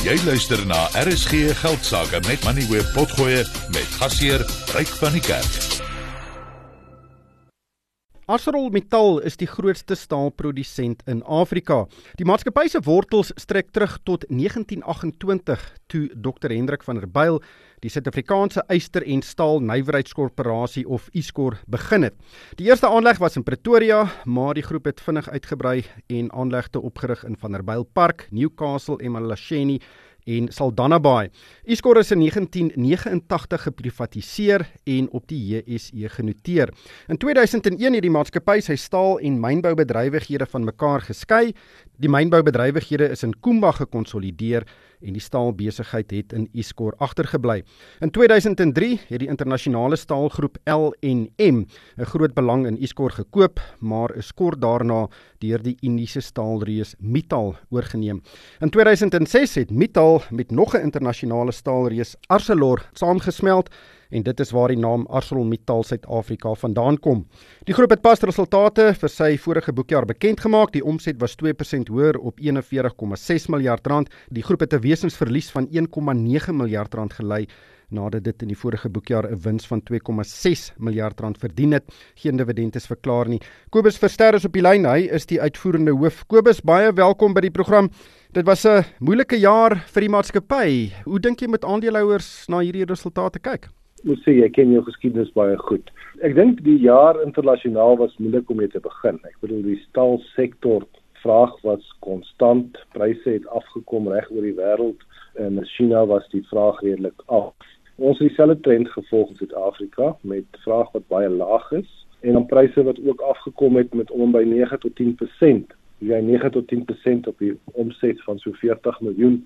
Jy luister na RSG Geldsaake met Money Web Potgoe met gasheer Ryk van die Kerk. ArcelorMittal is die grootste staalprodusent in Afrika. Die maatskappy se wortels strek terug tot 1928 toe Dr Hendrik van der Byl die Suid-Afrikaanse Yster en Staal Nywerheidskorporasie of Iskor begin het. Die eerste aanleg was in Pretoria, maar die groep het vinnig uitgebrei en aanlegte opgerig in Vanderbijl Park, Newcastle en Malasheni en Saldanha Bay. Iskor is in 1989 geprivatiseer en op die JSE genoteer. In 2001 het die maatskappy sy staal en mynboubedrywighede van mekaar geskei. Die mynboubedrywighede is in Kumba gekonsolideer en die staalbesigheid het in Iskor agtergebly. In 2003 het die internasionale staalgroep L&M 'n groot belang in Iskor gekoop, maar is kort daarna deur die Indiese staalreus Mittal oorgeneem. In 2006 het Mittal met nog 'n internasionale staalreus Arcelor saamgesmelt en dit is waar die naam ArcelorMittal Suid-Afrika vandaan kom. Die groep het pas resultate vir sy vorige boekjaar bekend gemaak. Die omset was 2% hoër op 41,6 miljard rand. Die groep het 'n wesensverlies van 1,9 miljard rand gely nadat dit in die vorige boekjaar 'n wins van 2,6 miljard rand verdien het. Geen dividend is verklaar nie. Kobus Verster is op die lyn. Hy is die uitvoerende hoof. Kobus, baie welkom by die program. Dit was 'n moeilike jaar vir die maatskappy. Hoe dink jy met aandeelhouers na hierdie resultate kyk? Moet sê jy ken jou geskiedenis baie goed. Ek dink die jaar internasionaal was moeilik om mee te begin. Ek bedoel die staalsektor vraag was konstant, pryse het afgekom reg oor die wêreld en in China was die vraag redelik af. Ons het dieselfde trend gevolg in Suid-Afrika met vraag wat baie laag is en dan pryse wat ook afgekom het met om by 9 tot 10%. Jy 9 tot 10% op die omset van so 40 miljoen,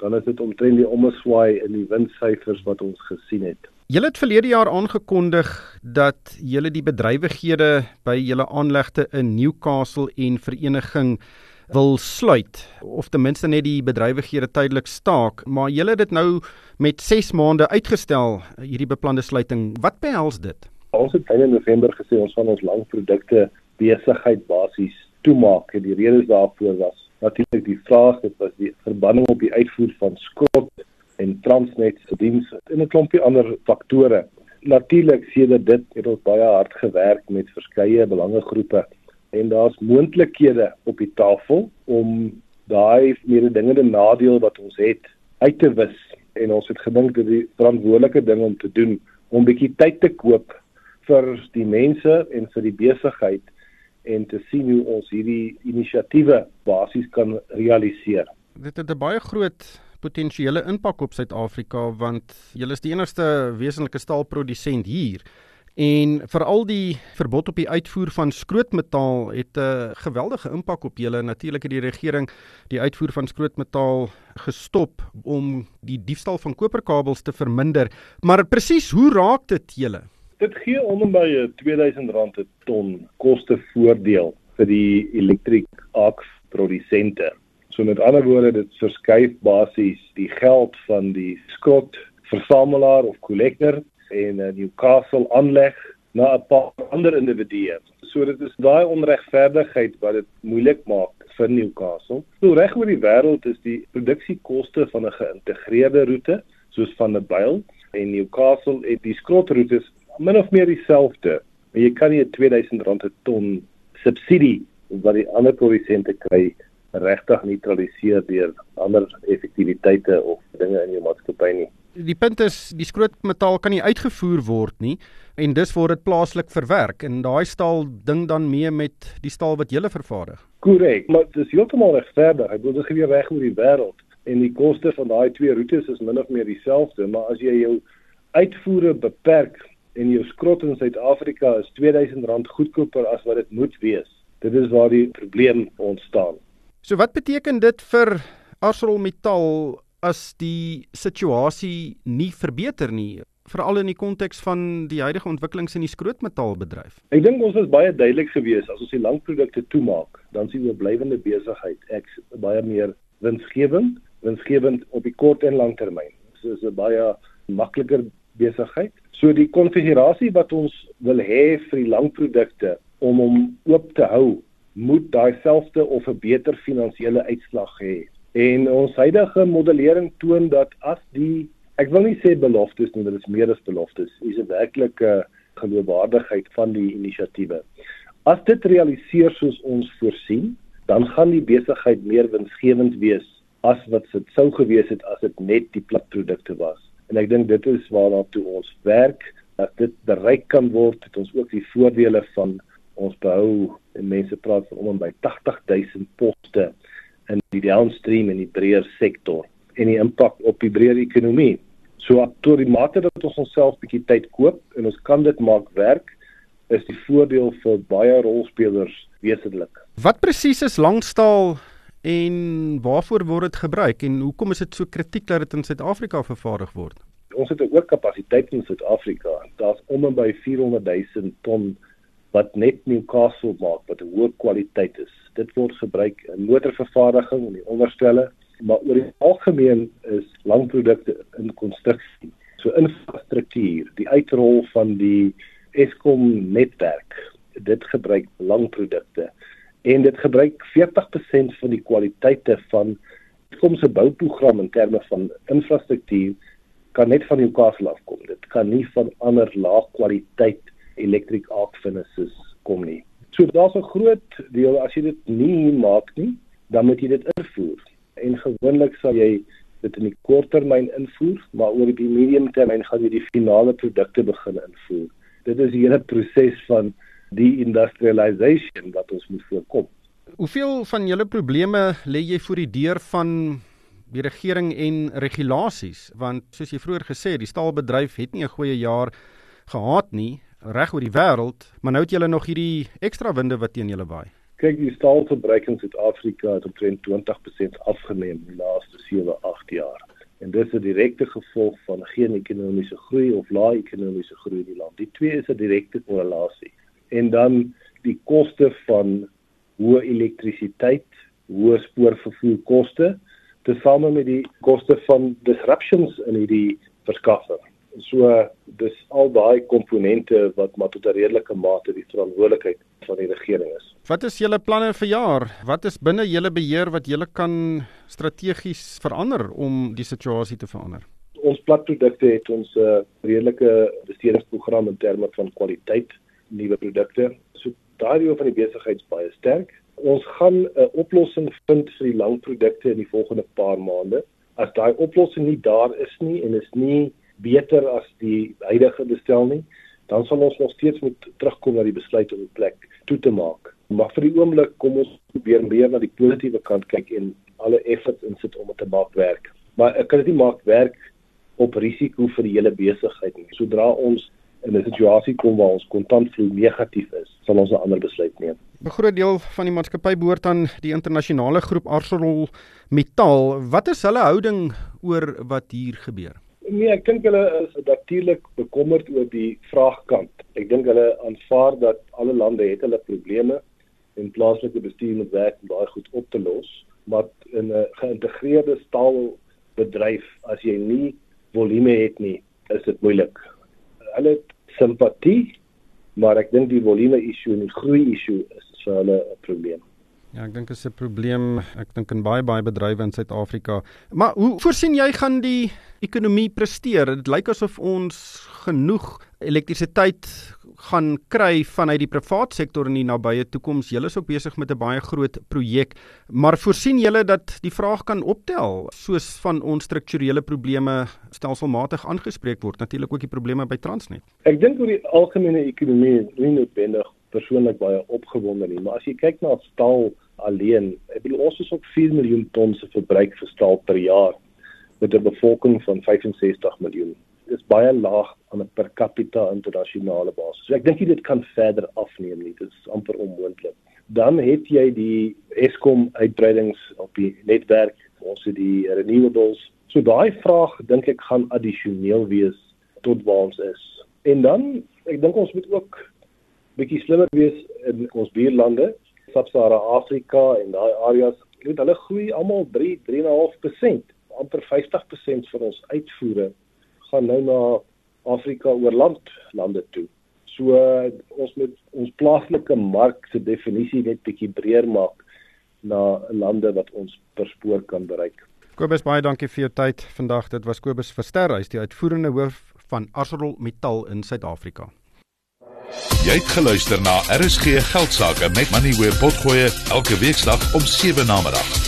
dan is dit omtrent die omswaai in die winssyfers wat ons gesien het. Julle het verlede jaar aangekondig dat julle die bedrywighede by julle aanlegte in Newcastle en Vereniging wil sluit of ten minste net die bedrywighede tydelik staak, maar julle het dit nou met 6 maande uitgestel hierdie beplande sluiting. Wat behels dit? Ons het in November gesê ons gaan ons langprodukte besigheid basies toemaak en die redes daarvoor was natuurlik die vraag dit was die verbinding op die uitvoer van skrot en Transnet se diens en 'n klompie ander faktore. Natuurlik sedert dit het ons baie hard gewerk met verskeie belangegroepe en daar's moontlikhede op die tafel om daai mededingende nadeel wat ons het uit te wis en ons het gedink dat die verantwoordelike ding om te doen om bietjie tyd te koop vir die mense en vir die besigheid en te sien hoe ons hierdie inisiatiewe basies kan realiseer. Dit het 'n baie groot potensiële impak op Suid-Afrika want julle is die enigste wesenlike staalprodusent hier. En veral die verbod op die uitvoer van skrootmetaal het 'n geweldige impak op julle. Natuurlik het die regering die uitvoer van skrootmetaal gestop om die diefstal van koperkabels te verminder. Maar presies hoe raak dit julle? Dit gee onby 2000 rand per ton kostevoordeel vir die elektriek arc produsente So met ander woorde dit verskuif basies die geld van die skrot versamelaar of kollektor en 'n Newcastle aanleg na 'n paar ander individue. So dit is daai onregverdigheid wat dit moeilik maak vir Newcastle. Nou reg oor die wêreld is die produksiekoste van 'n geïntegreerde roete soos van 'n byl en Newcastle het die skrotroetes min of meer dieselfde. Maar jy kan nie 'n 2000 rand per ton subsidie wat die ander produsente kry regtig neutraliseer deur ander effektiwiteite of dinge in jou maatskappy nie. Die punt is die skrootmetaal kan nie uitgevoer word nie en dus word dit plaaslik verwerk en daai staal ding dan mee met die staal wat jy vervaardig. Korrek, maar dit is heeltemal regverdig. Ek bedoel dit gebeur reg oor die wêreld en die koste van daai twee roetes is min of meer dieselfde, maar as jy jou uitvoere beperk en jou skrot in Suid-Afrika is R2000 goedkoper as wat dit moet wees. Dit is waar die probleem ontstaan. So wat beteken dit vir ArcelorMittal as die situasie nie verbeter nie? veral in die konteks van die huidige ontwikkelings in die skrootmetaalbedryf. Ek dink ons was baie duidelik geweest as ons die langprodukte toemaak, dan sien ons blywende besigheid ek baie meer winsgewend, winsgewend op die kort en lang termyn. So is 'n baie makliker besigheid. So die konfigurasie wat ons wil hê vir die langprodukte om hom oop te hou moet daai selfde of 'n beter finansiële uitslag hê En ons huidige modellering toon dat as die ek wil nie sê beloftes nie, dit is meer as beloftes, is 'n werklike geloofwaardigheid van die inisiatiewe. As dit realiseer soos ons voorsien, dan gaan die besigheid meer winsgewend wees as wat dit sou gewees het as dit net die platprodukte was. En ek dink dit is waarna toe ons werk as dit bereik kan word het ons ook die voordele van ons behou en mense praat van om en by 80000 poste in die downstream en die breër sektor en die impak op die breër ekonomie. So tot die mate dat ons onsself bietjie tyd koop en ons kan dit maak werk is die voordeel vir baie rolspelers wesentlik. Wat presies is langstaal en waarvoor word dit gebruik en hoekom is dit so kritiek dat dit in Suid-Afrika vervaardig word? ons het ook kapasiteit in Suid-Afrika. Daar's om en by 400 000 ton wat net Newcastle maak wat 'n hoë kwaliteit is. Dit word gebruik in motorvervaardiging en die onderstelle, maar oor die algemeen is langprodukte in konstruksie. So infrastruktuur, die uitrol van die Eskom netwerk, dit gebruik langprodukte en dit gebruik 40% van die kwaliteite van Eskom se bouprogram in terme van infrastruktuur kan net van Newcastle afkom. Dit kan nie van ander laagkwaliteit electric arc furnaces kom nie. So daar's 'n groot deel as jy dit nie maak nie, dan moet jy dit invoer. En gewoonlik sal jy dit in die korttermyn invoer, maar oor die medium termyn gaan jy die finale produkte begin invoer. Dit is 'n hele proses van die industrialisation wat ons moet voorkom. Hoeveel van julle probleme lê jy voor die deur van die regering en regulasies want soos jy vroeër gesê het die staalbedryf het nie 'n goeie jaar gehad nie reg oor die wêreld maar nou het julle nog hierdie ekstra winde wat teen julle waai. Kyk die staalverbruik in Suid-Afrika het omtrent 20% afgeneem in die laaste 7 8 jaar. En dit is 'n direkte gevolg van geen ekonomiese groei of lae ekonomiese groei in die land. Die twee is 'n direkte korrelasie. En dan die koste van hoë elektrisiteit hoë spoorvervoerkoste tesame met die koste van disruptions in hierdie verskaffer. So dis al daai komponente wat maar tot 'n redelike mate die verantwoordelikheid van die regering is. Wat is julle planne vir jaar? Wat is binne julle beheer wat julle kan strategies verander om die situasie te verander? Ons platprodukte het ons 'n uh, redelike bestedingsprogram in terme van kwaliteit, nuwe produkte. So daai deel van die besigheid is baie sterk ons gaan 'n oplossing vind vir die langprodukte in die volgende paar maande. As daai oplossing nie daar is nie en is nie beter as die huidige bestel nie, dan sal ons nog steeds moet terugkom na die besluit om die plek toe te maak. Maar vir die oomblik kom ons probeer meer na die positiewe kant kyk en alle efforts insit om dit te maak werk. Maar ek kan dit nie maak werk op risiko vir die hele besigheid nie. Sodra ons in 'n situasie kom waar ons kontantvloei negatief is, sal ons 'n ander besluit neem. 'n Groot deel van die maatskappy behoort aan die internasionale groep ArcelorMittal. Wat is hulle houding oor wat hier gebeur? Nee, ek dink hulle is natuurlik bekommerd oor die vraagkant. Ek dink hulle aanvaar dat alle lande het hulle probleme en plaaslike bestuur moet werk om daai goed op te los, maar in 'n geïntegreerde staalbedryf as jy nie volume het nie, is dit moeilik hulle simpatie, maar ek dink die volume issue en die groei issue is vir hulle 'n probleem. Ja, ek dink dit is 'n probleem. Ek dink in baie baie bedrywe in Suid-Afrika. Maar hoe voorsien jy gaan die ekonomie presteer? Dit lyk asof ons genoeg elektrisiteit gaan kry vanuit die privaat sektor in die nabye toekoms. Julle is ook besig met 'n baie groot projek, maar voorsien julle dat die vraag kan optel soos van ons strukturele probleme stelselmatig aangespreek word, natuurlik ook die probleme by Transnet. Ek dink oor die algemene ekonomie is nie noodwendig persoonlik baie opgewonde nie, maar as jy kyk na staal alleen, ek bedoel ons is op 4 miljoen ton se verbruik vir staal per jaar met 'n bevolking van 65 miljoen is baie laag aan 'n per capita internasionale basis. So ek dink dit kan verder afneem nie. Dit is amper onmoontlik. Dan het jy die Eskom uitbreidings op die netwerk, ons het die renewables. So daai vraag dink ek gaan addisioneel wees tot waar ons is. En dan ek dink ons moet ook bietjie slimmer wees in ons buurlande, Sub-Sahara Afrika en daai areas. Jy weet hulle groei almal 3 3.5%, amper 50% van ons uitvoere gaan nou na Afrika oor land lande toe. So uh, ons moet ons plaaslike mark se definisie net bietjie breër maak na lande wat ons per spoor kan bereik. Kobus baie dankie vir jou tyd vandag. Dit was Kobus Verster, hy is die uitvoerende hoof van ArcelorMittal in Suid-Afrika. Jy het geluister na RSG Geldsaake met Money where potgoe elke weeksdag om 7 na middag.